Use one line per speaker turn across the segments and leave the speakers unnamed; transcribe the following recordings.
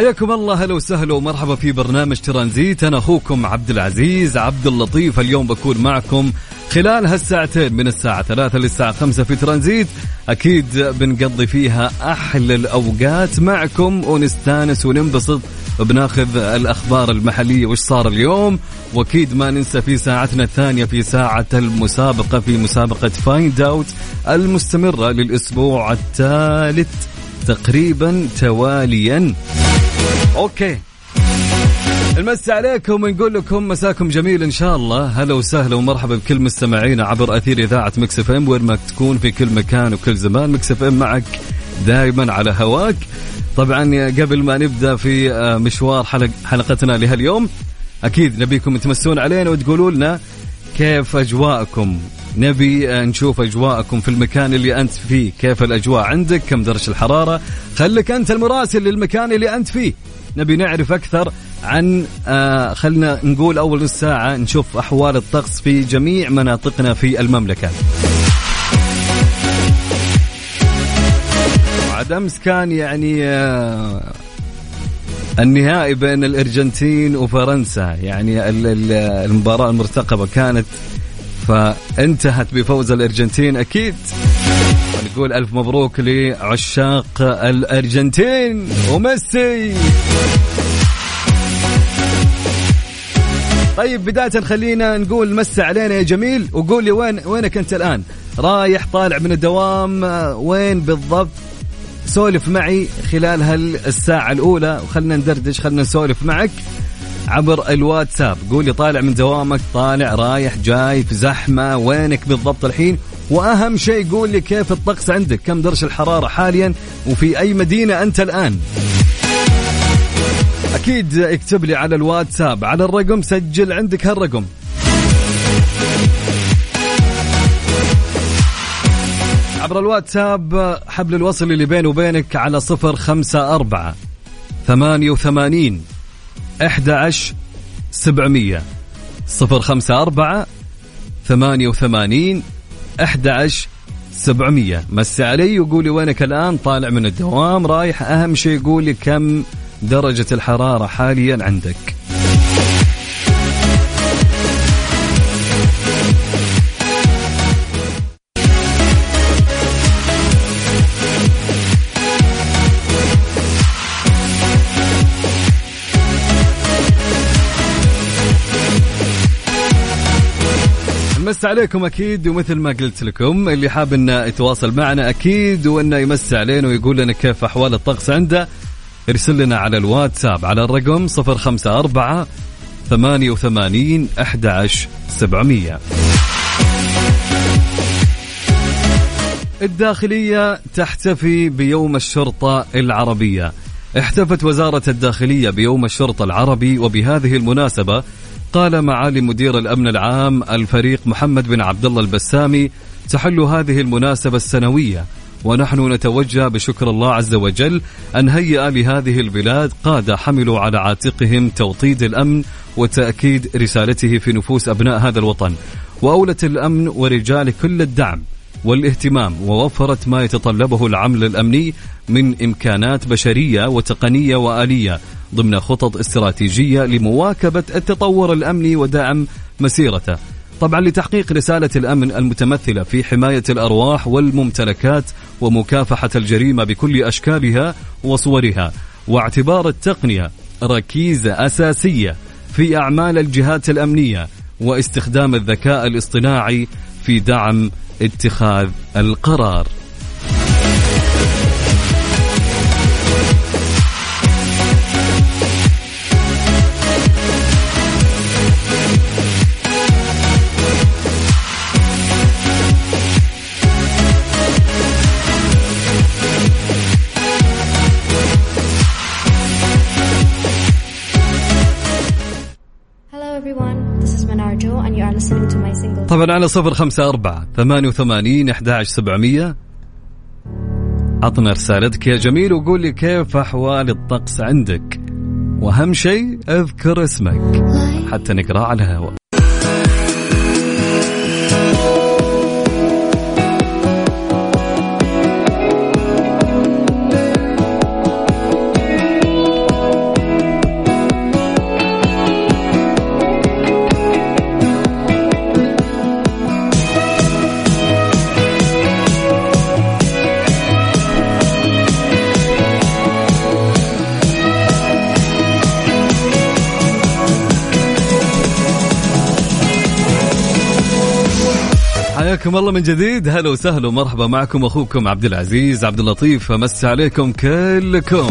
حياكم الله هلا وسهلا ومرحبا في برنامج ترانزيت. أنا أخوكم عبد العزيز عبد اللطيف. اليوم بكون معكم خلال هالساعتين من الساعة ثلاثة للساعة خمسة في ترانزيت. أكيد بنقضي فيها أحلى الأوقات معكم ونستأنس وننبسط بناخذ الأخبار المحلية. وش صار اليوم؟ وأكيد ما ننسى في ساعتنا الثانية في ساعة المسابقة في مسابقة فايند أوت المستمرة للأسبوع الثالث تقريبا تواليا. okay. أمسي عليكم ونقول لكم مساكم جميل إن شاء الله. هلا وسهلا ومرحبا بكل مستمعينا عبر أثير إذاعة Mix FM. وين ما تكون في كل مكان وكل زمان Mix FM معك دائما على هواك. طبعا قبل ما نبدأ في آه، مشوار حلق حلقتنا لهاليوم أكيد نبيكم تمسون علينا وتقولوا لنا كيف أجواءكم. نبي نشوف أجواءكم في المكان اللي أنت فيه. كيف الأجواء عندك؟ كم درجة الحرارة؟ خليك أنت المراسل للمكان اللي أنت فيه. نبي نعرف أكثر عن آه خلنا نقول أول نص ساعه نشوف أحوال الطقس في جميع مناطقنا في المملكة. وعد أمس كان يعني آه النهائي بين الأرجنتين وفرنسا. يعني ال- ال- المباراة المرتقبة كانت فانتهت بفوز الأرجنتين أكيد نقول ألف مبروك لعشاق الأرجنتين وميسي طيب بداية خلينا نقول مس علينا يا جميل وقول لي وين وينك أنت الآن؟ رايح طالع من الدوام وين بالضبط؟ سولف معي خلال هالساعة الأولى وخلنا ندردش خلنا نسولف معك عبر الواتساب. قول لي طالع من دوامك طالع رايح جاي في زحمة وينك بالضبط الحين؟ وأهم شيء قول لي كيف الطقس عندك؟ كم درجة الحرارة حاليا؟ وفي أي مدينة أنت الآن؟ أكيد اكتب لي على الواتساب. على الرقم سجل عندك هالرقم. عبر الواتساب حبل الوصل اللي بيني وبينك على صفر خمسة أربعة ثمانية وثمانين أحد عشر سبعمية. صفر خمسة أربعة ثمانية وثمانين. أحد عشر سبعمية. مس علي وقولي وينك الآن؟ طالع من الدوام رايح. أهم شيء قولي كم درجة الحرارة حاليا عندك. نمس عليكم أكيد ومثل ما قلت لكم اللي حاب إنه يتواصل معنا أكيد وإنه يمس علينا ويقول لنا كيف أحوال الطقس عنده ارسل لنا على الواتساب على الرقم 054 88 11 700 الداخلية تحتفي بيوم الشرطة العربية. احتفت وزارة الداخلية بيوم الشرطة العربي وبهذه المناسبة قال معالي مدير الأمن العام الفريق محمد بن عبد الله البسامي تحل هذه المناسبة السنوية ونحن نتوجه بشكر الله عز وجل أن هيأ لهذه البلاد قادة حملوا على عاتقهم توطيد الأمن وتأكيد رسالته في نفوس أبناء هذا الوطن وأولت الأمن ورجال كل الدعم والاهتمام ووفرت ما يتطلبه العمل الأمني من إمكانات بشرية وتقنية وآلية ضمن خطط استراتيجية لمواكبة التطور الأمني ودعم مسيرته. طبعا لتحقيق رسالة الأمن المتمثلة في حماية الأرواح والممتلكات ومكافحة الجريمة بكل أشكالها وصورها واعتبار التقنية ركيزة أساسية في أعمال الجهات الأمنية واستخدام الذكاء الاصطناعي في دعم اتخاذ القرار طبعا على صفر خمسة أربعة ثمانية وثمانين أحد سبعمية. عطنا رسالتك يا جميل وقول لي كيف أحوال الطقس عندك؟ وأهم شيء أذكر اسمك حتى نقرأ على الهواء. حياكم الله من جديد. هلا وسهلا ومرحبا معكم أخوكم عبد العزيز عبد اللطيف. امس عليكم كلكم.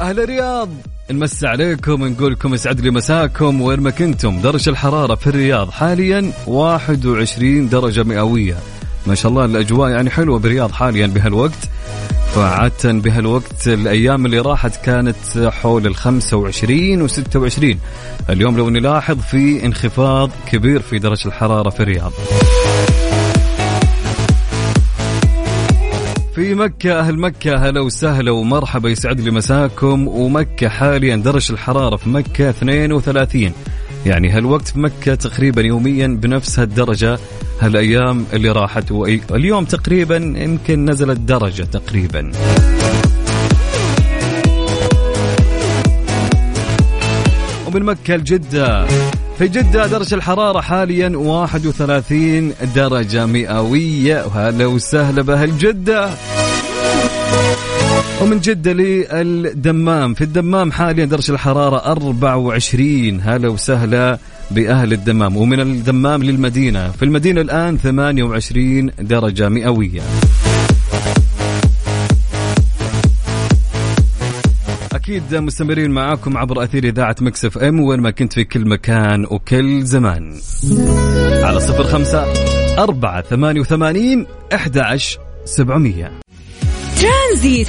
أهل الرياض نمسي عليكم نقول لكم يسعد لي مساكم. وين ما كنتم درجة الحرارة في الرياض حاليا 21 درجة مئوية. ما شاء الله الأجواء يعني حلوة بالرياض حاليا بهالوقت. فعادة بهالوقت الأيام اللي راحت كانت حول ال 25 و 26 اليوم لو نلاحظ في انخفاض كبير في درجة الحرارة في الرياض. في مكة أهل مكة هلا وسهلا ومرحبا يسعد لي مساكم. ومكة حاليا درجة الحرارة في مكة 32 يعني هالوقت في مكة تقريبا يوميا بنفس هالدرجة هالأيام اللي راحت. واليوم تقريبا يمكن نزلت درجة تقريبا. ومن مكة لجدة. في جدة درجة الحرارة حاليا 31 درجة مئوية وهلا وسهلا بأهل جدة. ومن جدة للدمام. في الدمام حاليا درجة الحرارة 24 هلا وسهلا بأهل الدمام. ومن الدمام للمدينة. في المدينة الآن 28 درجة مئوية. أكيد مستمرين معاكم عبر أثير إذاعة Mix FM. وين ما كنت في كل مكان وكل زمان. على صفر خمسة أربعة ثمانية وثمانين أحد سبعمية.
ترانزيت.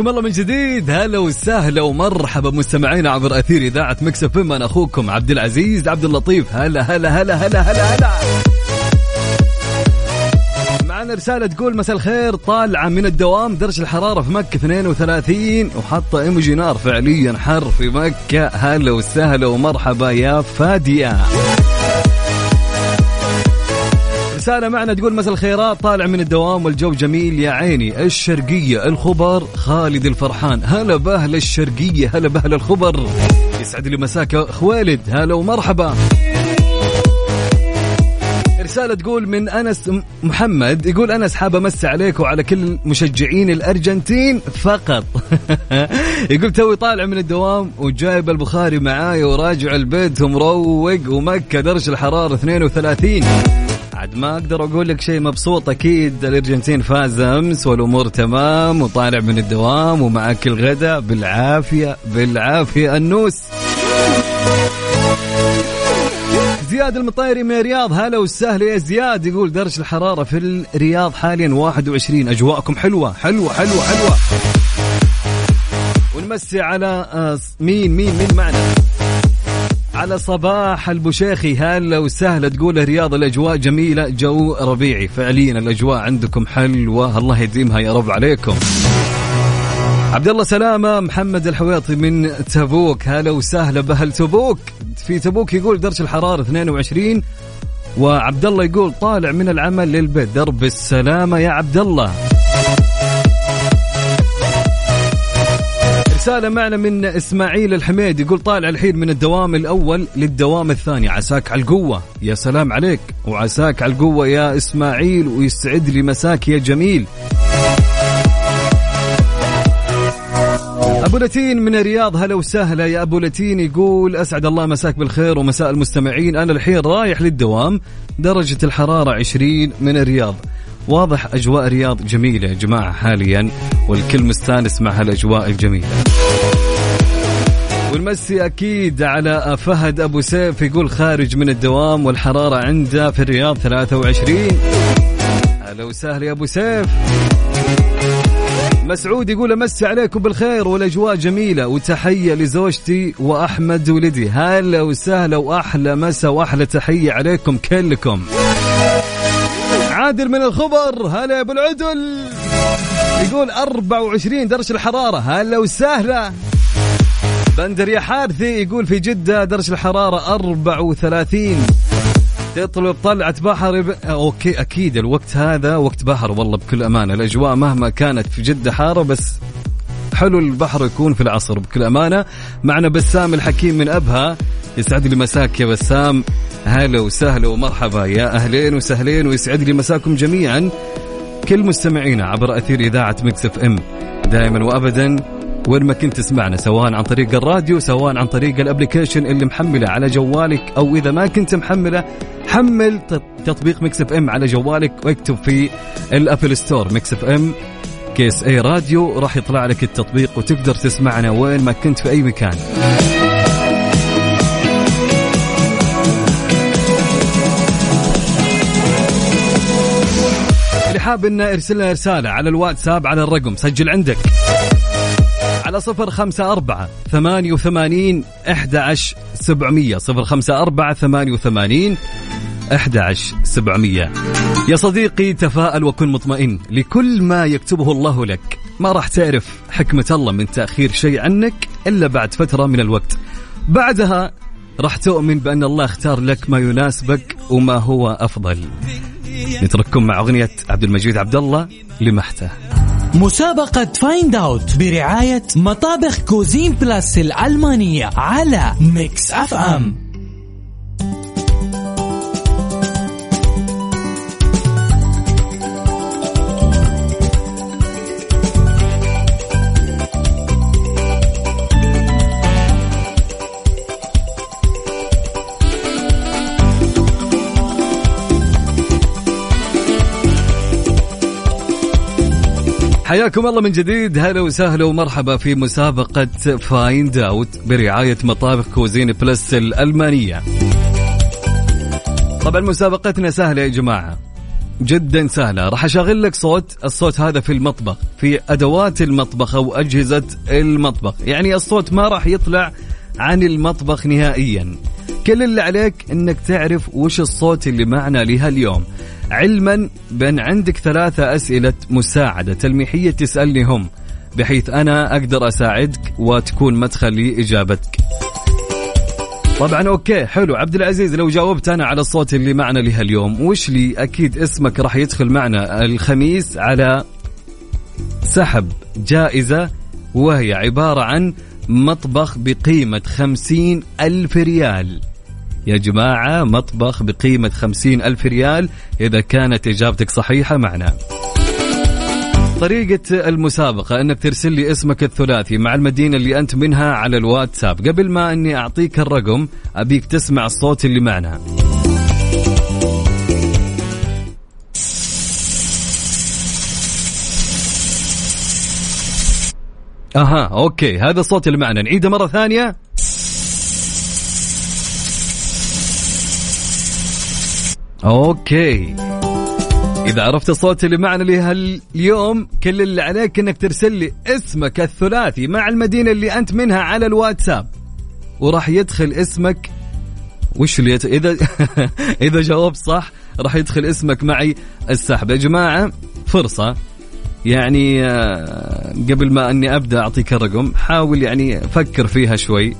حياكم الله من جديد. هلا وسهلا ومرحبا مستمعينا عبر أثير إذاعة مكسف أنا أخوكم عبد العزيز عبد اللطيف. هلا هلا هلا هلا هلا هلا. معنا رسالة تقول مساء الخير. طالعة من الدوام درجة الحرارة في مكة 32 وحاطة إيموجي نار فعليا حر في مكة. هلا وسهلا ومرحبا يا فادية. رسالة معنا تقول مساء الخيرات طالع من الدوام والجو جميل. يا عيني الشرقية الخبر خالد الفرحان. هلا بأهل الشرقية هلا بأهل الخبر. يسعد لي مساك خوالد هلا ومرحبا. رسالة تقول من أنس محمد يقول أنس حاب أمس عليك وعلى كل مشجعين الأرجنتين فقط. يقول توي طالع من الدوام وجايب البخاري معاي وراجع البيت ومروق ومكة درجة الحرارة 32 عاد ما أقدر أقول لك شيء مبسوط أكيد الأرجنتين فاز أمس والأمور تمام وطالع من الدوام ومعك الغداء بالعافية بالعافية النوس. زياد المطيري من الرياض هلا وسهلا يا زياد. يقول درجة الحرارة في الرياض حاليا 21 أجواءكم حلوة حلوة حلوة حلوة. ونمسي على آه، مين مين مين معنا؟ على صباح البشيخي هلا وسهلا تقول الرياض الأجواء جميلة جو ربيعي. فعليا الأجواء عندكم حلوة. الله يديمها يا رب عليكم. عبد الله سلامة محمد الحويطي من تبوك. هلا وسهلا بأهل تبوك. في تبوك يقول درجة الحرارة 22 وعبد الله يقول طالع من العمل للبيت. درب السلامة يا عبد الله. رسالة معنا من إسماعيل الحميد يقول طالع الحين من الدوام الأول للدوام الثاني. عساك على القوة. يا سلام عليك. وعساك على القوة يا إسماعيل ويسعد لي مساك يا جميل. أبو لتين من الرياض هلا وسهلا يا أبو لتين. يقول أسعد الله مساك بالخير ومساء المستمعين. أنا الحين رايح للدوام درجة الحرارة 20 من الرياض. واضح أجواء الرياض جميلة يا جماعة حاليا والكل مستانس مع هالأجواء الجميلة. والمسي أكيد على فهد أبو سيف يقول خارج من الدوام والحرارة عنده في الرياض 23 هلا وسهلا يا أبو سيف. مسعود يقول أمسي عليكم بالخير والأجواء جميلة وتحية لزوجتي وأحمد ولدي. هلا وسهلا وأحلى مسا وأحلى تحية عليكم كلكم. عادل من الخبر. هلا يا أبو العدل. يقول 24 درجة الحرارة. هلا وسهلا. بندر يا حارثي يقول في جدة درجة الحرارة 34 تطلب طلعة بحر ب... أوكي أكيد الوقت هذا وقت بحر والله بكل أمانة. الأجواء مهما كانت في جدة حارة بس حلو البحر يكون في العصر بكل أمانة. معنا بسام الحكيم من أبها. يسعد لي مساك يا بسام. هلا وسهلا ومرحبا يا أهلين وسهلين ويسعد لي مساكم جميعا. كل مستمعينا عبر أثير إذاعة Mix FM. دائما وابدا وين ما كنت تسمعنا سواء عن طريق الراديو سواء عن طريق ال application اللي محمله على جوالك أو إذا ما كنت محمله حمل تطبيق Mix FM على جوالك واكتب في ال Apple Store Mix FM. KSA radio راح يطلع لك التطبيق وتقدر تسمعنا وين ما كنت في أي مكان. حاب إنه يرسل لنا رساله على الواتساب على الرقم سجل عندك. على صفر خمسة أربعة ثمانية وثمانين أحد عشر سبعمية. صفر خمسة أربعة ثمانية وثمانين أحد عشر سبعمية. يا صديقي تفاءل وكن مطمئن. لكل ما يكتبه الله لك ما راح تعرف حكمة الله من تأخير شيء عنك إلا بعد فترة من الوقت. بعدها راح تؤمن بأن الله اختار لك ما يناسبك وما هو أفضل. نترككم مع أغنية عبد المجيد عبد الله لمحته.
مسابقة Find Out برعاية مطابخ Cuisine Plus الألمانية على Mix FM
حياكم الله من جديد. هلا وسهلا ومرحبا في مسابقة Find Out برعاية مطابخ Cuisine Plus الألمانية. طبعا مسابقتنا سهلة يا جماعة. جدا سهلة. راح أشغل لك صوت. الصوت هذا في المطبخ في أدوات المطبخ أو أجهزة المطبخ. يعني الصوت ما راح يطلع عن المطبخ نهائيا. كل اللي عليك إنك تعرف وش الصوت اللي معنا لها اليوم. علما بأن عندك ثلاثة أسئلة مساعدة تلميحية تسألني هم بحيث أنا أقدر أساعدك وتكون مدخل لإجابتك. طبعا أوكي حلو. عبد العزيز لو جاوبت أنا على الصوت اللي معنا لها اليوم وش لي؟ أكيد اسمك راح يدخل معنا الخميس على سحب جائزة وهي عبارة عن مطبخ بقيمة خمسين ألف ريال. يا جماعة مطبخ بقيمة خمسين ألف ريال إذا كانت إجابتك صحيحة معنا. طريقة المسابقة أنك ترسل لي اسمك الثلاثي مع المدينة اللي أنت منها على الواتساب. قبل ما أني أعطيك الرقم أبيك تسمع الصوت اللي معنا. أها أوكي هذا الصوت اللي معنا. نعيده مرة ثانية. أوكي. إذا عرفت الصوت اللي معنا اليوم كل اللي عليك إنك ترسل لي اسمك الثلاثي مع المدينة اللي أنت منها على الواتساب. وراح يدخل اسمك. وش اللي يت... إذا إذا جاوبت صح راح يدخل اسمك معي السحب. يا جماعة فرصة. يعني آه، قبل ما أني أبدأ أعطيك الرقم حاول يعني فكر فيها شوي.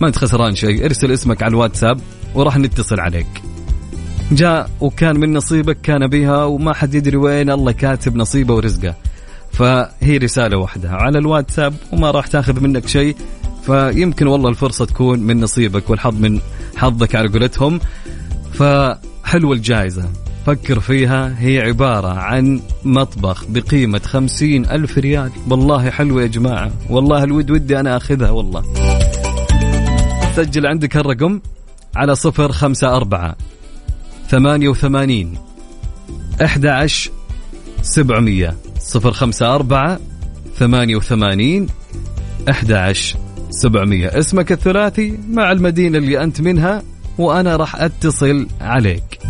ما أنت خسران شيء. ارسل اسمك على الواتساب وراح نتصل عليك. جاء وكان من نصيبك كان بها وما حد يدري وين الله كاتب نصيبه ورزقه. فهي رسالة واحدة على الواتساب وما راح تاخذ منك شيء. فيمكن والله الفرصة تكون من نصيبك والحظ من حظك على قولتهم. فحلوة الجائزة. فكر فيها هي عبارة عن مطبخ بقيمة خمسين ألف ريال. والله حلوة يا جماعة. والله الود ودي أنا أخذها والله. سجل عندك الرقم على صفر خمسة أربعة ثمانية وثمانين أحد عشر سبعمية صفر خمسة أربعة ثمانية وثمانين أحد عشر سبعمية. اسمك الثلاثي مع المدينة اللي أنت منها وأنا راح أتصل عليك.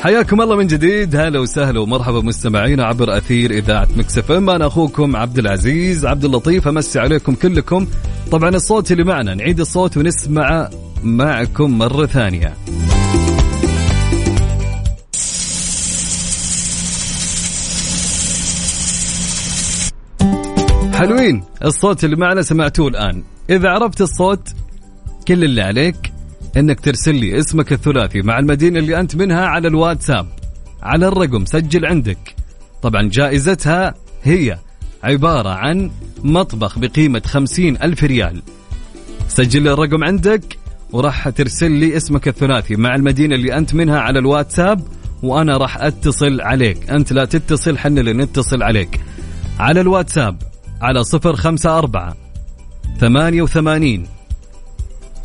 حياكم الله من جديد. هلا وسهلا ومرحبا مستمعينا عبر أثير إذاعة Mix FM. أنا أخوكم عبد العزيز. عبد اللطيف أمسي عليكم كلكم. طبعا الصوت اللي معنا نعيد الصوت ونسمع معكم مرة ثانية. حلوين الصوت اللي معنا سمعتوه الآن. إذا عرفت الصوت كل اللي عليك. إنك ترسل لي اسمك الثلاثي مع المدينة اللي أنت منها على الواتساب. على الرقم سجل عندك. طبعا جائزتها هي عبارة عن مطبخ بقيمة خمسين ألف ريال. سجل الرقم عندك وراح ترسل لي اسمك الثلاثي مع المدينة اللي أنت منها على الواتساب وأنا راح أتصل عليك. أنت لا تتصل حن اللي نتصل عليك. على الواتساب على صفر خمسة أربعة ثمانية وثمانين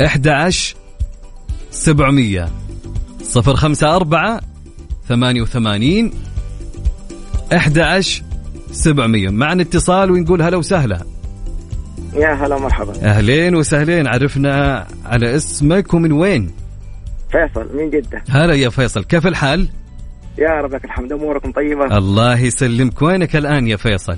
إحدى عشر سبعمية. صفر خمسة أربعة ثمانية وثمانين أحد عشر سبعمية. معنا اتصال ونقول هلا وسهلا.
يا هلا مرحبا.
أهلين وسهلين. عرفنا على اسمك ومن وين؟
فيصل من جدة.
هلا يا فيصل. كيف الحال؟
يا رب لك الحمد أموركم طيبة؟
الله يسلمك. وينك الآن يا فيصل؟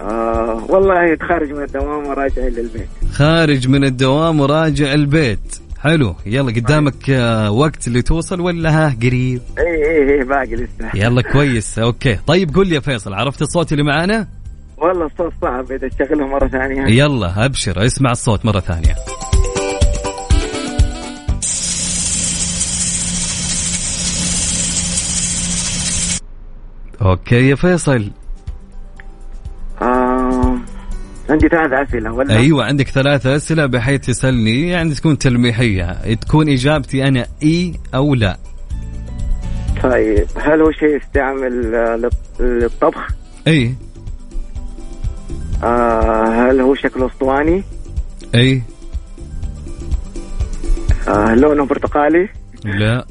آه والله خارج من الدوام وراجع للبيت
خارج من الدوام وراجع البيت. حلو. يلا قدامك آه، وقت اللي توصل ولا ها قريب؟
اي اي اي باقي لسه.
يلا كويس. okay. طيب قول لي يا فيصل عرفت الصوت اللي معانا؟
والله الصوت صعب إذا تشغله مرة ثانية.
يلا أبشر اسمع الصوت مرة ثانية. okay يا فيصل.
عندي ثلاث أسئلة ولا
أيوه عندك ثلاثة أسئلة بحيث تسألني يعني تكون تلميحية تكون إجابتي أنا إي أو لا
طيب هل هو شيء يستعمل للط- للطبخ؟
إي
آه هل هو شكله أسطواني؟
إي
آه لونه برتقالي؟
لا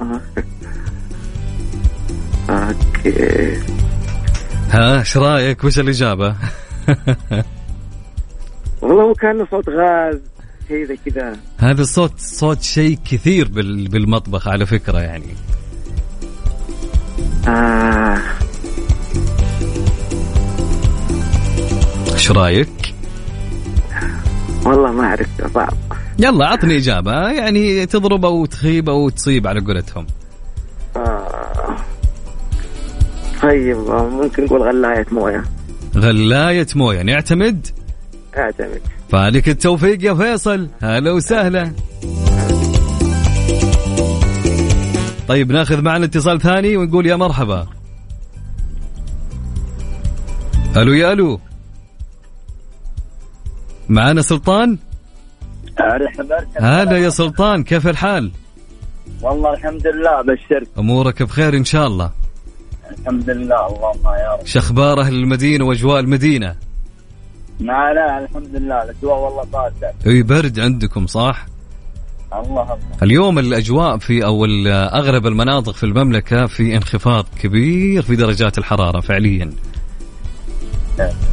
آه. okay
ها إيش رأيك وش الإجابة
والله هو كان صوت غاز شيء زي كذا.
هذا الصوت صوت شيء كثير بال- بالمطبخ على فكرة يعني.
آه.
إيش رأيك؟
والله ما أعرف صعب.
يلا عطني إجابة. يعني تضرب أو تخيب أو تصيب على قولتهم.
آه. طيب ممكن نقول غلاية موية.
غلاية موية. نعتمد
اعتمد.
فالك التوفيق يا فيصل. هلا وسهلا. طيب ناخذ معنا اتصال ثاني ونقول يا مرحبا. ألو يا ألو. معانا سلطان؟ هلا يا سلطان كيف الحال؟
والله الحمد لله بشرك
أمورك بخير إن شاء الله.
الحمد لله اللهم يا رب.
شخبار أهل المدينة وأجواء المدينة.
لا لا الحمد لله الأجواء والله بارده
أي برد عندكم صح؟
الله. الله
اليوم الأجواء في أو اغلب المناطق في المملكة في انخفاض كبير في درجات الحرارة فعليا.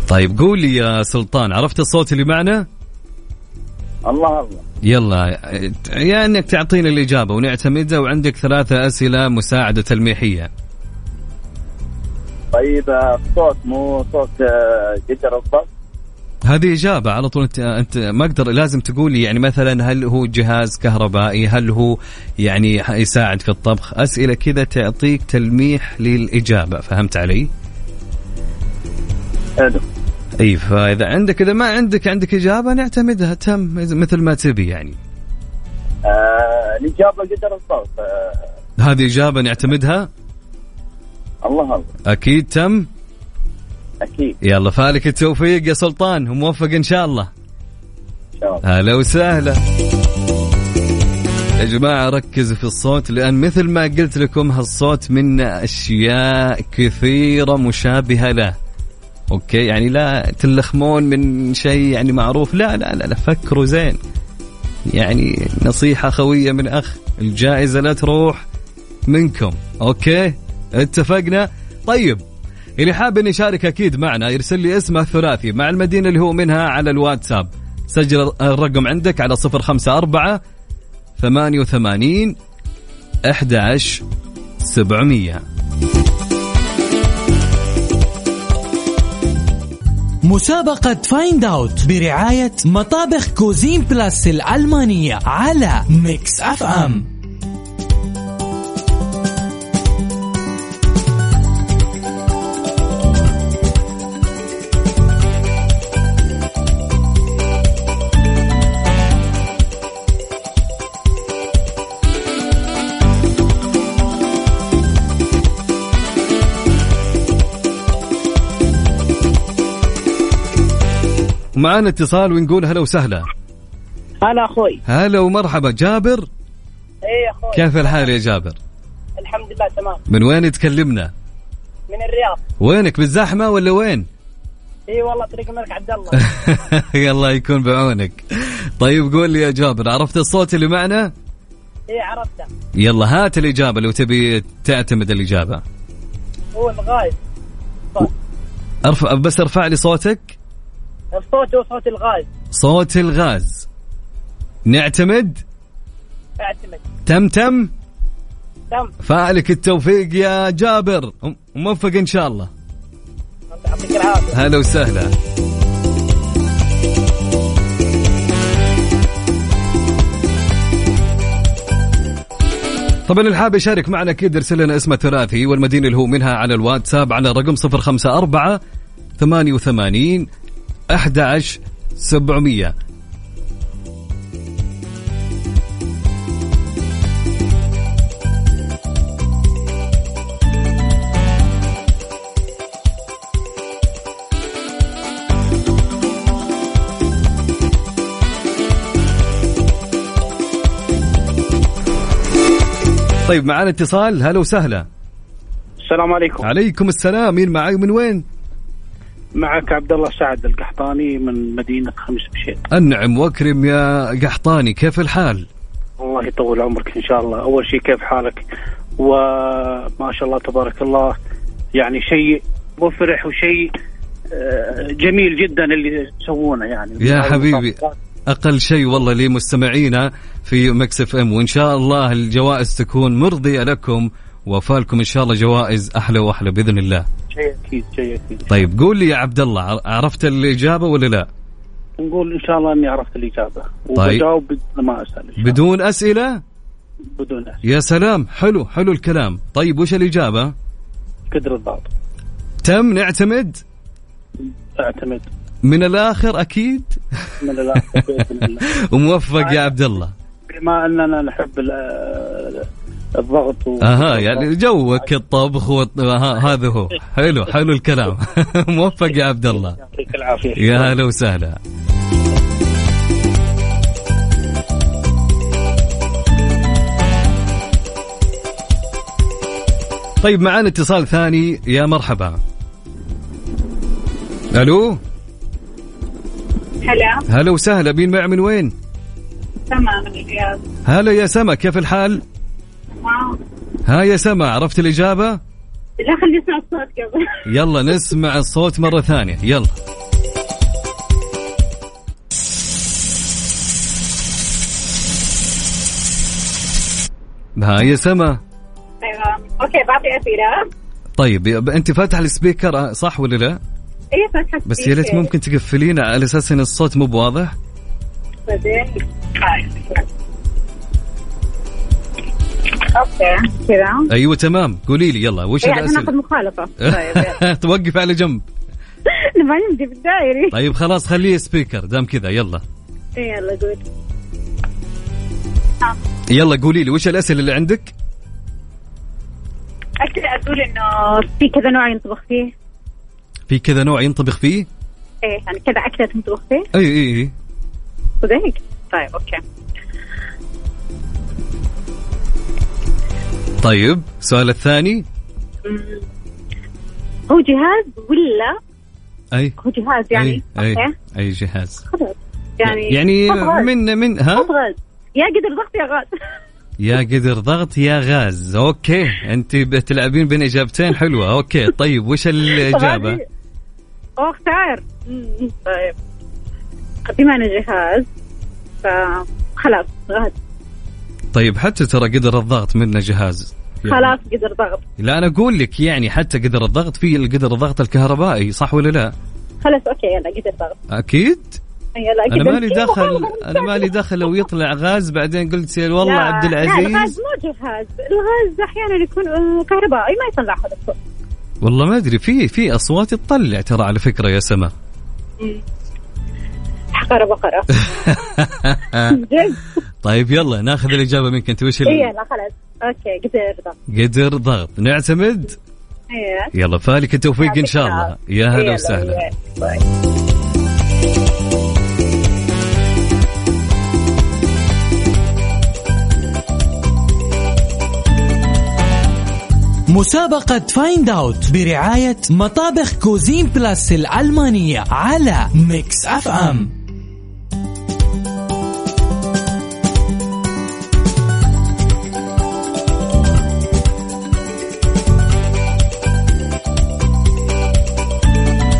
طيب قول لي يا سلطان عرفت الصوت اللي معنا؟
الله الله.
يلا يا إنك تعطينا الإجابة ونعتمدها وعندك ثلاثة أسئلة مساعدة تلميحية.
طيب آه، صوت مو صوت آه، جدر الضبط
هذه إجابة على طول. أنت أنت ما أقدر لازم تقول لي يعني مثلا هل هو جهاز كهربائي؟ هل هو يعني يساعد في الطبخ؟ أسئلة كذا تعطيك تلميح للإجابة. فهمت علي؟
حلو.
إي فإذا عندك إذا ما عندك عندك إجابة نعتمدها. تم مثل ما تبي يعني.
آه الإجابة جدر الضبط آه.
هذه إجابة نعتمدها؟
الله الله.
أكيد تم؟
أكيد.
يلا فالك التوفيق يا سلطان وموفق إن شاء الله.
إن شاء الله.
هلا وسهلا. يا جماعة ركزوا في الصوت لأن مثل ما قلت لكم هالصوت من أشياء كثيرة مشابهة له. أوكي؟ يعني لا تلخمون من شيء يعني معروف. لا لا لا, لا فكروا زين. يعني نصيحة خوية من أخ الجائزة لا تروح منكم. أوكي؟ اتفقنا؟ طيب. اللي حاب إن يشارك أكيد معنا يرسل لي اسمه الثلاثي مع المدينة اللي هو منها على الواتساب. سجل الرقم عندك على 054 88 11 700
مسابقة Find Out برعاية مطابخ Cuisine Plus الألمانية على Mix FM
معانا اتصال ونقول هلا وسهلا.
هلا أخوي.
هلا ومرحبا. جابر؟
إيه أخوي.
كيف الحال يا جابر؟
الحمد لله تمام.
من وين تكلمنا؟
من الرياض.
وينك بالزحمة ولا وين؟
إي والله طريق الملك عبد الله.
الله يكون بعونك. طيب قول لي يا جابر عرفت الصوت اللي معنا؟
إيه عرفته.
يلا هات الإجابة لو تبي تعتمد الإجابة.
هو الغاز صوت
أرفع بس ارفع لي صوتك.
الصوت هو صوت الغاز.
صوت الغاز. نعتمد؟
اعتمد.
تم تم؟
تم.
فالك التوفيق يا جابر. موفق إن شاء الله.
يعطيك العافية.
هلا وسهلا. طبعا اللي حاب يشارك معنا أكيد ارسل لنا اسمه ثلاثي والمدينة اللي هو منها على الواتساب على الرقم 054 88 11 700 طيب معنا اتصال. هلا وسهلا.
السلام عليكم.
عليكم السلام. مين معي من وين؟
معك عبد الله سعد القحطاني من مدينة خمس بشير.
أنعم وأكرم يا قحطاني كيف الحال؟
الله يطول عمرك إن شاء الله. أول شيء كيف حالك؟ وما شاء الله تبارك الله يعني شيء مفرح وشيء آه، جميل جدا اللي تسوونه يعني.
يا حبيبي أقل شيء والله لمستمعينا في Mix FM. وإن شاء الله الجوائز تكون مرضية لكم وفالكم إن شاء الله جوائز أحلى وأحلى بإذن الله.
شيء أكيد شيء أكيد
طيب قول لي يا عبد الله عرفت الإجابة ولا لا؟
نقول إن شاء الله إني عرفت الإجابة
طيب.
وبجاوب بدون ما أسأل.
بدون أسئلة؟
بدون أسئلة.
يا سلام حلو حلو الكلام. طيب وش الإجابة؟
قدر الضغط
تم نعتمد
أعتمد
من الآخر أكيد
من الآخر بإذن الله
وموفق يا عبد الله.
بما أننا نحب ال- الضغط و...
أها يعني جوك الطبخ وط- ها- هذا هو. حلو حلو الكلام. موفق يا عبد الله.
يعطيك العافية.
يا هلا وسهلا. طيب معانا اتصال ثاني. يا مرحبا. ألو؟
هلا.
هلا وسهلا. مين معي من وين؟
تمام الرياض
هلا يا سما كيف الحال. ها يا سما عرفت الإجابة؟
لا خلي أسمع الصوت قبل.
يلا نسمع الصوت مرة ثانية. يلا. ها يا سما
أيوه. okay بعطي أسئلة.
طيب يب- أنت فاتح ال speaker آه، صح ولا لا؟
إيه فتحت
بس يا ريت ممكن تقفلينه على أساس إن الصوت مو بواضح.
بعدين okay كذا.
أيوه تمام. قولي لي يلا وش
عشان ناخذ
الاسئله؟
مخالفة. طيب.
توقف على جنب.
ما يمدي بالدائري
طيب خلاص خليه speaker دام كذا يلا.
إيه يلا قول
يلا قولي لي وش الأسئلة اللي عندك؟
أقدر أقول إنه في كذا نوع ينطبخ فيه.
في كذا نوع ينطبخ فيه؟
إيه يعني كذا أكلة تنطبخ فيه.
أي أي أي.
وذيك طيب أوكي.
طيب السؤال الثاني.
هو جهاز ولا؟
أي.
هو جهاز يعني؟
أي
أي,
أي جهاز.
خلاص يعني
يعني
صوت غاز.
من من ها؟
صوت غاز يا قدر ضغط يا غاز.
يا قدر ضغط يا غاز. okay أنت بتلعبين بين إجابتين حلوة. okay طيب وش
الإجابة؟ اختار. طيب. بما انه جهاز. فخلاص غاز.
طيب حتى ترى قدر الضغط منه جهاز. يعني
خلاص قدر ضغط.
لا أنا أقول لك يعني حتى قدر الضغط في القدر الضغط الكهربائي صح ولا لا؟
خلاص okay يلا قدر ضغط.
أكيد؟
يلا
أنا
قدر.
مالي دخل أنا مالي دخل لو يطلع غاز بعدين قلت يا والله عبد
لا الغاز
العزيز.
مو جهاز. الغاز أحيانا يكون آه، كهربائي ما يطلع هذا الصوت
والله ما أدري في في أصوات تطلع ترى على فكرة يا سما.
بقرة جد؟
طيب يلا ناخذ الإجابة منك. أنت وش
إيه،
ال...
يلا خلاص. okay قدر ضغط
قدر ضغط. نعتمد؟
إيه.
يلا فالك التوفيق إن شاء الله. يا هلا وسهلا.
مسابقة Find Out برعاية مطابخ Cuisine Plus الألمانية على Mix FM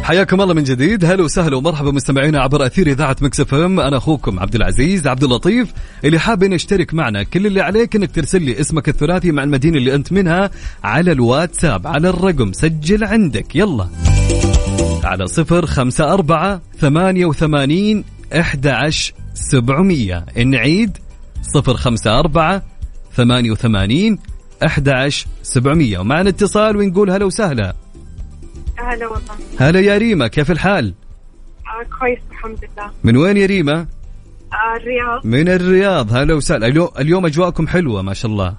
حياكم الله من جديد. هلا وسهلا ومرحبا مستمعينا عبر أثير إذاعة مكسف إم. أنا أخوكم عبد العزيز عبد اللطيف. اللي حاب إنه يشترك معنا كل اللي عليك إنك ترسل لي اسمك الثلاثي مع المدينة اللي أنت منها على الواتساب على الرقم. سجل عندك يلا. على صفر خمسة أربعة ثمانية وثمانين أحد سبعمية. نعيد. صفر خمسة أربعة ثمانية وثمانين أحد سبعمية. ومعنا اتصال ونقول هلا وسهلا.
هلا والله.
هلا يا ريما كيف الحال؟
آه كويس الحمد لله.
من وين يا ريما؟
آه الرياض.
من الرياض هلا وسهلا. اليو- اليوم أجواءكم حلوة ما شاء الله.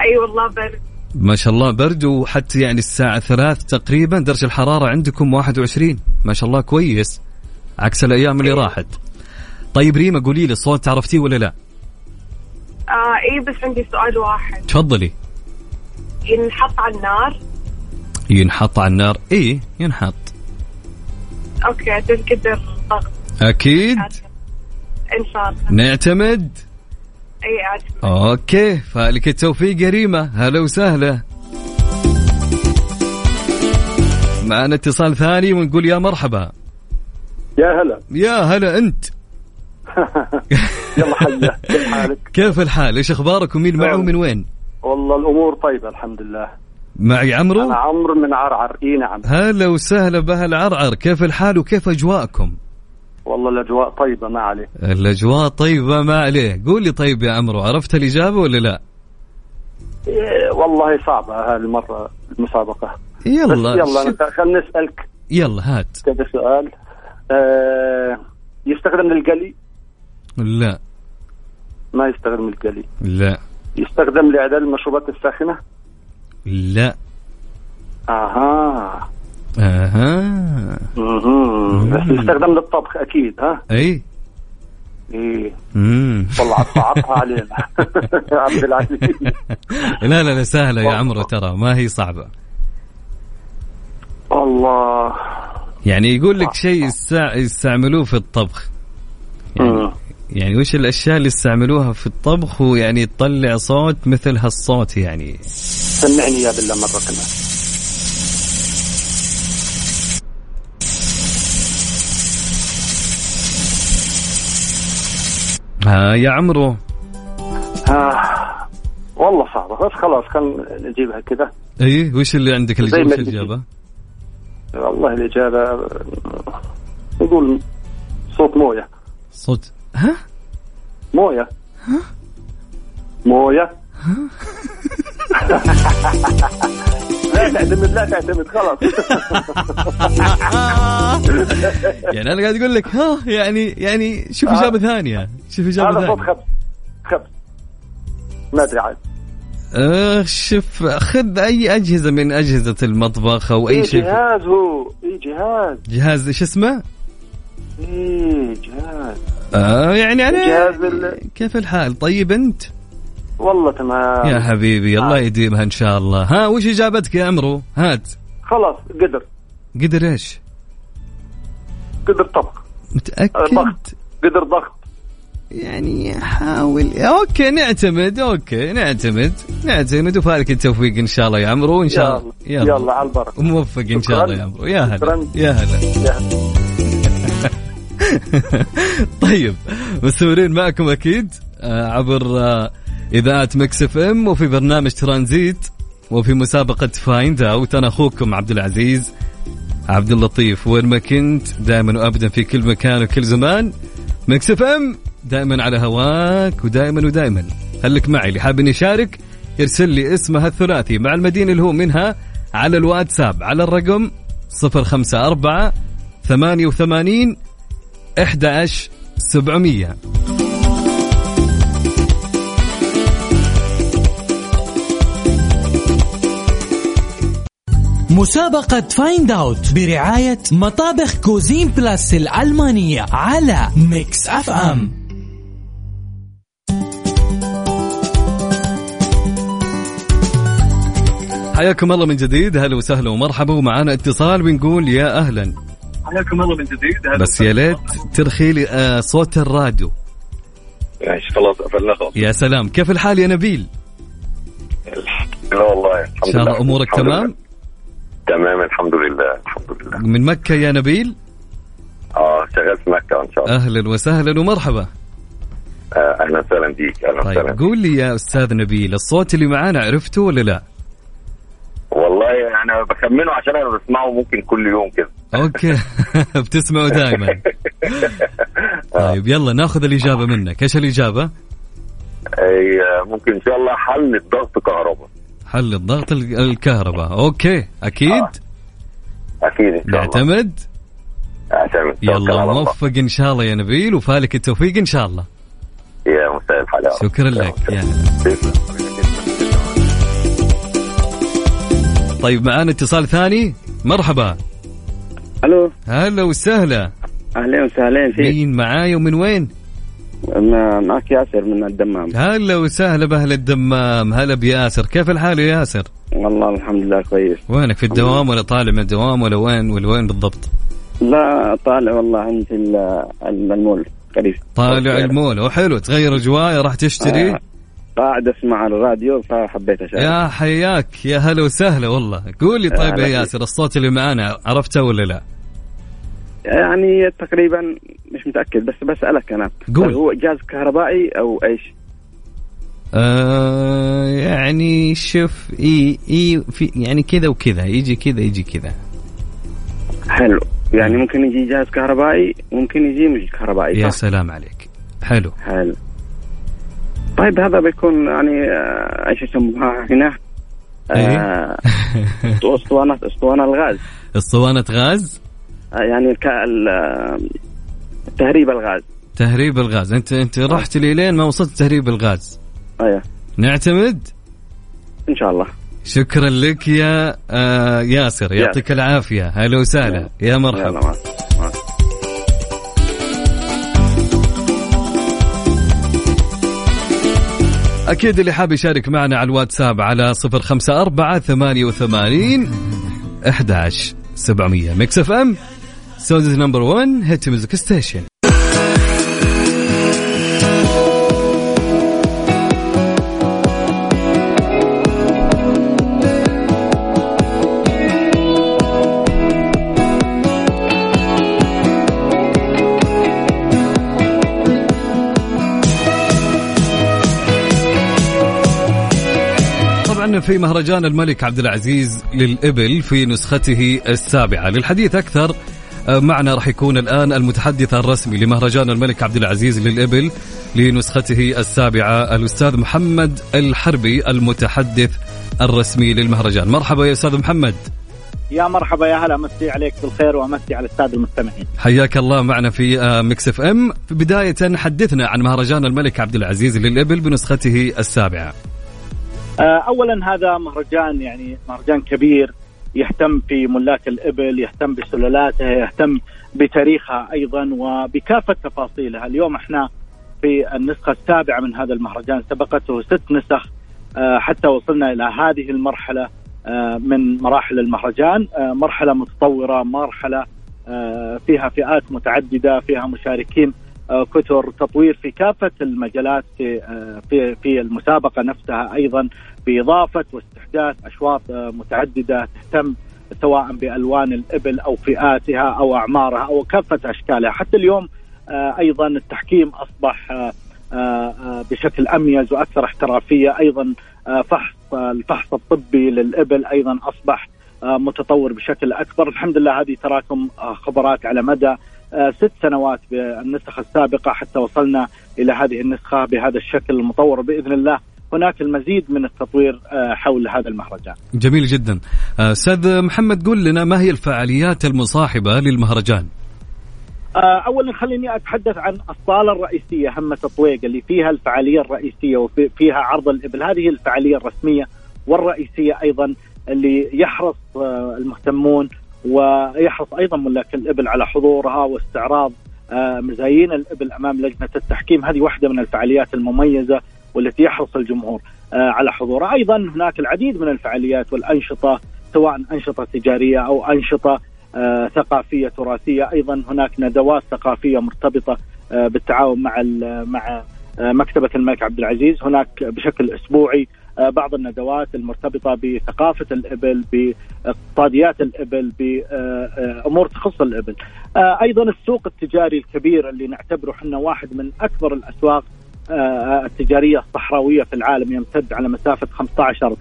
أي والله برد.
ما شاء الله برد وحتى يعني الساعة ثلاث تقريبا درجة الحرارة عندكم 21 ما شاء الله كويس. عكس الأيام اللي راحت. طيب ريما قولي لي الصوت عرفتيه ولا لا؟
آه اي بس عندي سؤال واحد.
تفضلي.
ينحط على النار؟
ينحط على النار. إيه ينحط.
okay قدر ضغط
أكيد.
إن شاء الله.
نعتمد.
إي عاد.
okay فالك التوفيق يا ريما هلا وسهلا. معنا اتصال ثاني ونقول يا مرحبا.
يا هلا.
يا هلا أنت.
يلا حيا كيف حالك؟
كيف الحال؟ إيش أخبارك؟ ومين معه؟ ومن وين؟
والله الأمور طيبة الحمد لله.
معي عمرو؟
أنا عمرو من عرعر. إي نعم.
هلا وسهلا باهل عرعر كيف الحال وكيف أجواءكم؟
والله الأجواء طيبة ما عليه.
الأجواء طيبة ما عليه. قول لي طيب يا عمرو عرفت الإجابة ولا لا؟
إيه والله صعبة هذه المرة المسابقة.
يلا
يلا خلينا نسألك
يلا هات.
كذا سؤال. آه يستخدم للقلي؟
لا.
ما يستخدم للقلي.
لا.
يستخدم لاعداد المشروبات الساخنة؟
لا. أها.
أها. بس يستخدم للطبخ أكيد ها؟
أي.
إيه.
امم
والله صعبها علينا. عبد العزيز.
لا لا لا سهلة يا عمرو ترى ما هي صعبة.
الله
يعني يقول لك شيء يستع... يستعملوه في الطبخ.
مم.
يعني وش الأشياء اللي يستعملوها في الطبخ؟ ويعني تطلع صوت مثل هالصوت يعني.
سمعني يا بالله مرة كمان
ها يا عمرو
آه. والله صعبة بس خلاص خلينا نجيبها كذا
إي وش اللي عندك
ما
وش. الإجابة؟
والله الإجابة نقول صوت موية
صوت ها؟
موية موية لا تعتمد لا تعتمد خلاص.
يعني أنا قاعد أقول لك ها يعني يعني شوف
آه.
اجابه ثانية شوف إجابة
هذا صوت
ثانية
خبز خبز. ما أدري عاد.
آه شوف خذ أي أجهزة من أجهزة المطبخ أو
أي
اي شيء.
جهاز هو. اي جهاز.
جهاز إيش اسمه؟
اي جهاز.
آه يعني على
جهاز ال-
كيف الحال؟ طيب أنت؟
والله تمام.
يا حبيبي الله يديمها إن شاء الله. ها وش إجابتك يا عمرو؟ هات.
خلاص قدر.
قدر إيش؟
قدر طبخ.
متأكد؟
ضغط. قدر ضغط.
يعني حاول. okay نعتمد okay نعتمد. نعتمد وفالك التوفيق إن شاء الله يا عمرو وان شاء الله.
يلا. يلا على البركة.
وموفق إن شاء. الله يا عمرو يا هلا. يا هلا. طيب مستمرين معكم أكيد آه، عبر اذاعه Mix FM وفي برنامج ترانزيت وفي مسابقة Find Out أنا أخوكم عبد العزيز عبد اللطيف. وين ما كنت دائما وابدا في كل مكان وكل زمان. Mix FM دائما على هواك ودائما ودائما. خليك معي. اللي حاب يشارك يرسل لي اسمها الثلاثي. مع المدينة اللي هو منها على الواتساب على الرقم 054 88 11 700
مسابقة Find Out برعاية مطابخ Cuisine Plus الألمانية على Mix FM
حياكم الله من جديد هلا وسهلا ومرحبا. ومعانا اتصال بنقول يا أهلا.
حياكم الله من جديد
بس يا ليت ترخي لي آه، صوت الراديو.
خلاص قفلنا
يا سلام. كيف الحال يا نبيل؟
لا والله الحمد
إن شاء الله
لله.
أمورك
الحمد
تمام؟
لله. تمام الحمد لله الحمد لله.
من مكة يا نبيل؟
آه شغال في مكة إن شاء الله.
أهلا وسهلا ومرحبا.
آه أهلا وسهلا بيك أهلا
طيب
وسهلا
قول لي يا أستاذ نبيل الصوت اللي معانا عرفته ولا لا؟
والله أنا بخمنه عشان أنا بسمعه ممكن كل يوم كده.
أوكي. بتسمعه دائما طيب يلا ناخذ الإجابة منك. إيش الإجابة؟
أي ممكن إن شاء الله حل الضغط كهرباء.
حل الضغط ال- الكهرباء. أوكي أكيد؟
آه. أكيد إن شاء الله.
نعتمد؟
أعتمد.
يلا. موفق إن شاء الله يا نبيل وفالك التوفيق إن شاء الله.
يا مساء الحلاوة.
شكرا لك. يا هلا. طيب معانا اتصال ثاني. مرحبا.
ألو.
هلا وسهلا.
أهلين وسهلين فيك.
مين معاي ومن وين؟
معك ياسر من الدمام.
هلا وسهلا بأهل الدمام. هلا بياسر كيف الحال يا ياسر؟
والله الحمد لله كويس.
وينك في الدوام ولا طالع من الدوام ولا وين ولا وين بالضبط؟
لا طالع والله عندي ال- المول قريب.
طالع المول. وحلو تغير اجواء راح تشتري؟
آه، قاعد أسمع الراديو فحبيت أشارك.
يا حياك. يا هلا وسهلا والله. قول لي طيب يا
فيك.
ياسر الصوت اللي معانا عرفته ولا لا؟
يعني تقريبا مش متأكد بس بسألك أنا
قول.
هو جهاز كهربائي أو إيش؟
آه يعني شوف إي إي في يعني كذا وكذا يجي كذا يجي كذا
حلو يعني ممكن يجي جهاز كهربائي ممكن يجي مش كهربائي
يا؟ سلام عليك حلو
حلو طيب هذا بيكون يعني آه، إيش يسموها هنا؟
إيه.
آه، أسطوانة أسطوانة الغاز
أسطوانة غاز
يعني آه، تهريب الغاز.
تهريب الغاز. انت أنت رحت لي لين ما وصلت تهريب الغاز.
أيوه.
نعتمد؟
إن شاء الله.
شكرا لك يا آه ياسر. يعطيك العافية. هلا وسهلا. يا مرحبا. أكيد اللي حاب يشارك معنا على الواتساب على صفر خمسة أربعة ثمانية وثمانين أحداش سبعمية. Mix FM. Saudi's number 1 hit music station. في مهرجان الملك عبد العزيز للإبل في نسخته السابعة. للحديث أكثر معنا راح يكون الآن المتحدث الرسمي لمهرجان الملك عبد العزيز للإبل لنسخته السابعة الأستاذ محمد الحربي المتحدث الرسمي للمهرجان. مرحبا يا أستاذ محمد.
يا مرحبا يا هلا امسي عليك بالخير وامسي على السادة المستمعين.
حياك الله معنا في آه، Mix FM. في بداية حدثنا عن مهرجان الملك عبد العزيز للإبل بنسخته السابعة.
آه، اولا هذا مهرجان يعني مهرجان كبير يهتم في ملاك الإبل، يهتم بسلالاتها، يهتم بتاريخها أيضا وبكافة تفاصيلها، اليوم إحنا في النسخة السابعة من هذا المهرجان سبقته ست نسخ آه، حتى وصلنا إلى هذه المرحلة آه، من مراحل المهرجان، مرحلة متطورة، مرحلة فيها فئات متعددة، فيها مشاركين كثر تطوير في كافة المجالات في في في المسابقة نفسها أيضا بإضافة واستحداث أشواط متعددة تهتم سواء بألوان الإبل أو فئاتها أو أعمارها أو كافة أشكالها. حتى اليوم أيضا التحكيم أصبح بشكل أميز وأكثر احترافية. أيضا فحص الفحص الطبي للإبل أيضا أصبح متطور بشكل أكبر. الحمد لله هذه تراكم خبرات على مدى ست سنوات بالنسخ السابقة حتى وصلنا إلى هذه النسخة بهذا الشكل المطور بإذن الله هناك المزيد من التطوير حول هذا المهرجان.
جميل جدا. أستاذ محمد قل لنا ما هي الفعاليات المصاحبة للمهرجان؟
اولا خليني أتحدث عن الصاله الرئيسية همة الطويق اللي فيها الفعالية الرئيسية وفيها عرض الإبل، هذه الفعالية الرسمية والرئيسية أيضا اللي يحرص المهتمون ويحرص أيضا ملاك الإبل على حضورها واستعراض مزايين الإبل أمام لجنة التحكيم، هذه واحدة من الفعاليات المميزة والتي يحرص الجمهور على حضورها، أيضا هناك العديد من الفعاليات والأنشطة سواء أنشطة تجارية أو أنشطة ثقافية تراثية، أيضا هناك ندوات ثقافية مرتبطة بالتعاون مع مع مكتبة الملك عبد العزيز، هناك بشكل أسبوعي بعض الندوات المرتبطة بثقافة الإبل باقتصاديات الإبل بامور تخص الإبل. أيضا السوق التجاري الكبير اللي نعتبره إحنا واحد من أكبر الأسواق التجارية الصحراوية في العالم يمتد على مسافة 15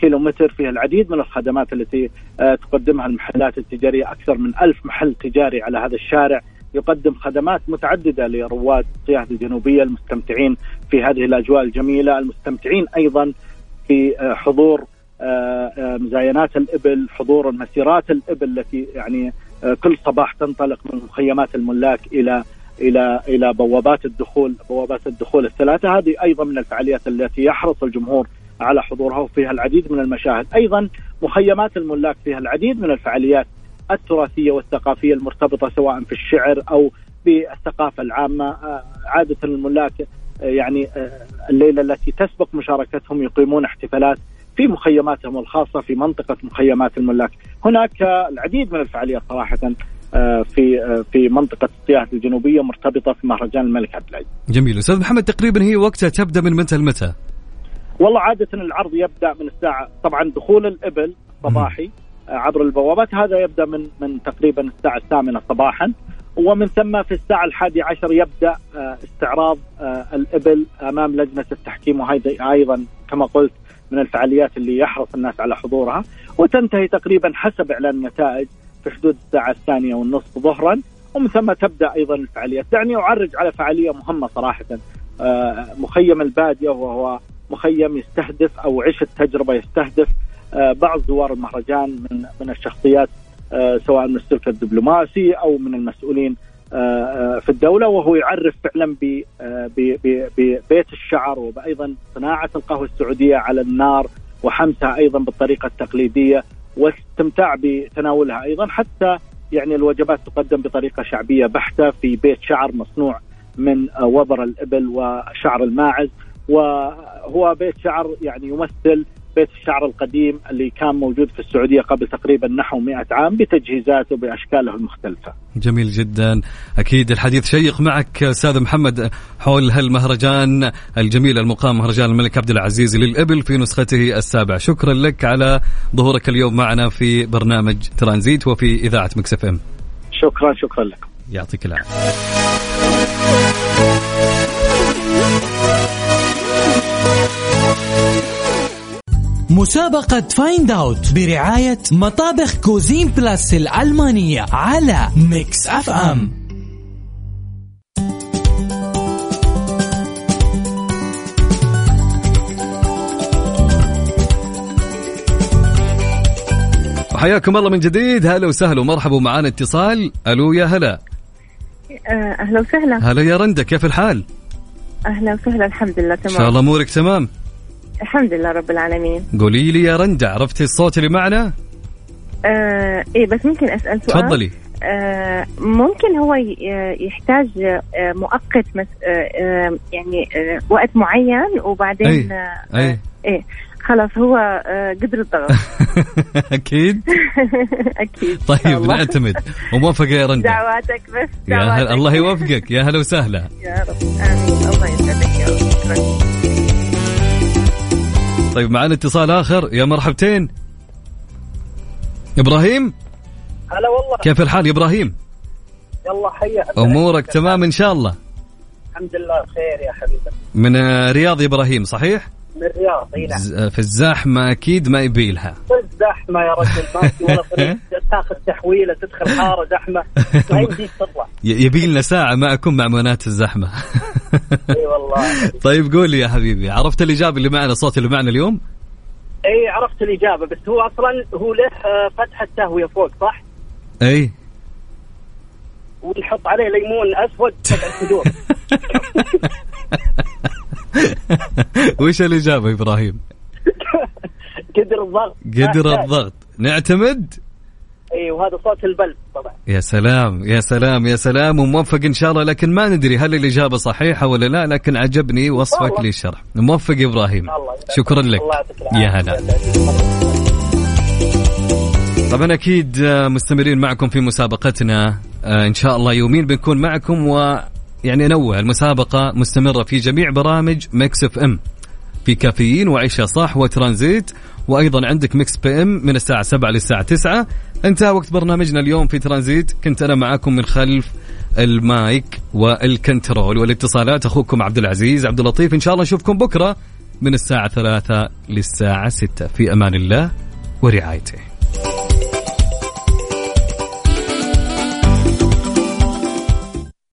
كيلو متر فيها العديد من الخدمات التي تقدمها المحلات التجارية. أكثر من ألف محل تجاري على هذا الشارع يقدم خدمات متعددة لرواد السياحه الجنوبية المستمتعين في هذه الأجواء الجميلة، المستمتعين أيضا في حضور مزاينات الإبل، حضور المسيرات الإبل التي يعني كل صباح تنطلق من مخيمات الملاك إلى إلى إلى بوابات الدخول، بوابات الدخول الثلاثة، هذه أيضا من الفعاليات التي يحرص الجمهور على حضورها وفيها العديد من المشاهد، أيضا مخيمات الملاك فيها العديد من الفعاليات التراثية والثقافية المرتبطة سواء في الشعر أو بالثقافه العامة. عادة الملاك يعني الليلة التي تسبق مشاركتهم يقيمون احتفالات في مخيماتهم الخاصة في منطقة مخيمات الملاك، هناك العديد من الفعاليات صراحة في في منطقة السياحة الجنوبية مرتبطة في مهرجان الملك عبد العزيز.
جميل، أستاذ محمد تقريبا هي وقتها تبدأ من متى لمتى؟
والله عادة العرض يبدأ من الساعة طبعا دخول الإبل صباحي عبر البوابات. هذا يبدأ من من تقريبا الساعة الثامنة صباحا. ومن ثم في الساعة الحادية عشر يبدأ استعراض الإبل أمام لجنة التحكيم وهذا أيضا كما قلت من الفعاليات اللي يحرص الناس على حضورها. وتنتهي تقريبا حسب إعلان النتائج في حدود الساعة الثانية والنصف ظهرا. ومن ثم تبدأ أيضا الفعاليات. دعني أعرج على فعالية مهمة صراحة مخيم البادية وهو مخيم يستهدف أو عش التجربه يستهدف بعض زوار المهرجان من من الشخصيات سواء من السلك الدبلوماسي أو من المسؤولين في الدولة وهو يعرف فعلا ببيت الشعر وأيضا صناعة القهوة السعودية على النار وحمسها أيضا بالطريقة التقليدية واستمتاع بتناولها أيضا حتى يعني الوجبات تقدم بطريقة شعبية بحتة في بيت شعر مصنوع من وبر الإبل وشعر الماعز وهو بيت شعر يعني يمثل بيت الشعر القديم اللي كان موجود في السعودية قبل تقريبا نحو 100 عام بتجهيزاته بأشكاله المختلفة.
جميل جدا. أكيد الحديث شيق معك أستاذ محمد حول هالمهرجان الجميل المقام مهرجان الملك عبد العزيز للإبل في نسخته السابعة. شكرا لك على ظهورك اليوم معنا في برنامج ترانزيت وفي إذاعة مكسف إم.
شكرا شكرا لكم
يعطيك العافية.
مسابقة Find Out برعاية مطابخ Cuisine Plus الألمانية على Mix FM
حياكم الله من جديد. هلا وسهلا ومرحبا معانا اتصال. ألو يا هلا.
آه، أهلا وسهلا.
هلا يا رندا كيف الحال؟
أهلا وسهلا الحمد لله
إن
تمام
شاء الله أمورك تمام.
الحمد لله رب العالمين.
قولي لي يا رندا عرفتي الصوت اللي معنا؟
آه إيه بس ممكن أسأل سؤال؟
تفضلي.
آه ممكن هو ي- يحتاج آه مؤقت مس آه آه يعني آه وقت معين وبعدين
أي.
آه
اي
إيه. خلاص هو آه قدر الضغط. أكيد؟ أكيد.
طيب. نعتمد. وموفقه يا رندا
دعواتك بس
يا هل...
دعواتك.
الله يوفقك. يا هلا وسهلا.
يا رب. آمين. الله يسعدك يا رب.
طيب معنا اتصال آخر. يا مرحبتين. إبراهيم؟
هلا والله.
كيف الحال يا إبراهيم؟
يلا حيا
أمورك تمام إن شاء الله.
الحمد لله بخير يا حبيبي.
من رياض يا إبراهيم صحيح؟
من الرياض إي نعم.
في الزحمة أكيد ما يبيلها
صرت زحمه يا رجل ما في ولا طريق تاخذ تحويلة تدخل حارة زحمة. ما يمديك تطلع.
يبي لنا ساعة معكم مع منات الزحمة.
اي والله.
طيب قول لي يا حبيبي عرفت الإجابة اللي معنا الصوت اللي معنا اليوم؟
إي عرفت الإجابة بس هو أصلا هو له آه، فتحه تهويه فوق صح؟
إي.
ونحط عليه ليمون أسود سبع صدور.
وش الإجابة إبراهيم؟
قدر الضغط.
قدر الضغط. نعتمد؟
اي وهذا صوت البلد طبعا.
يا سلام يا سلام يا سلام وموفق إن شاء الله. لكن ما ندري هل الإجابة صحيحة ولا لا لكن عجبني وصفك. للشرح موفق إبراهيم.
الله.
شكرا لك.
الله.
يا هلا. طبعا أكيد آه، مستمرين معكم في مسابقتنا. آه، إن شاء الله يومين بنكون معكم و يعني أنوه المسابقة مستمرة في جميع برامج Mix FM. في كافيين وعيشة صح وترانزيت وأيضا عندك Mix PM من الساعة 7 للساعة 9 انتهى وقت برنامجنا اليوم في ترانزيت. كنت أنا معاكم من خلف ال mic وال control. والاتصالات أخوكم عبد العزيز عبد اللطيف. إن شاء الله نشوفكم بكرة من الساعة 3 للساعة 6 في أمان الله ورعايته.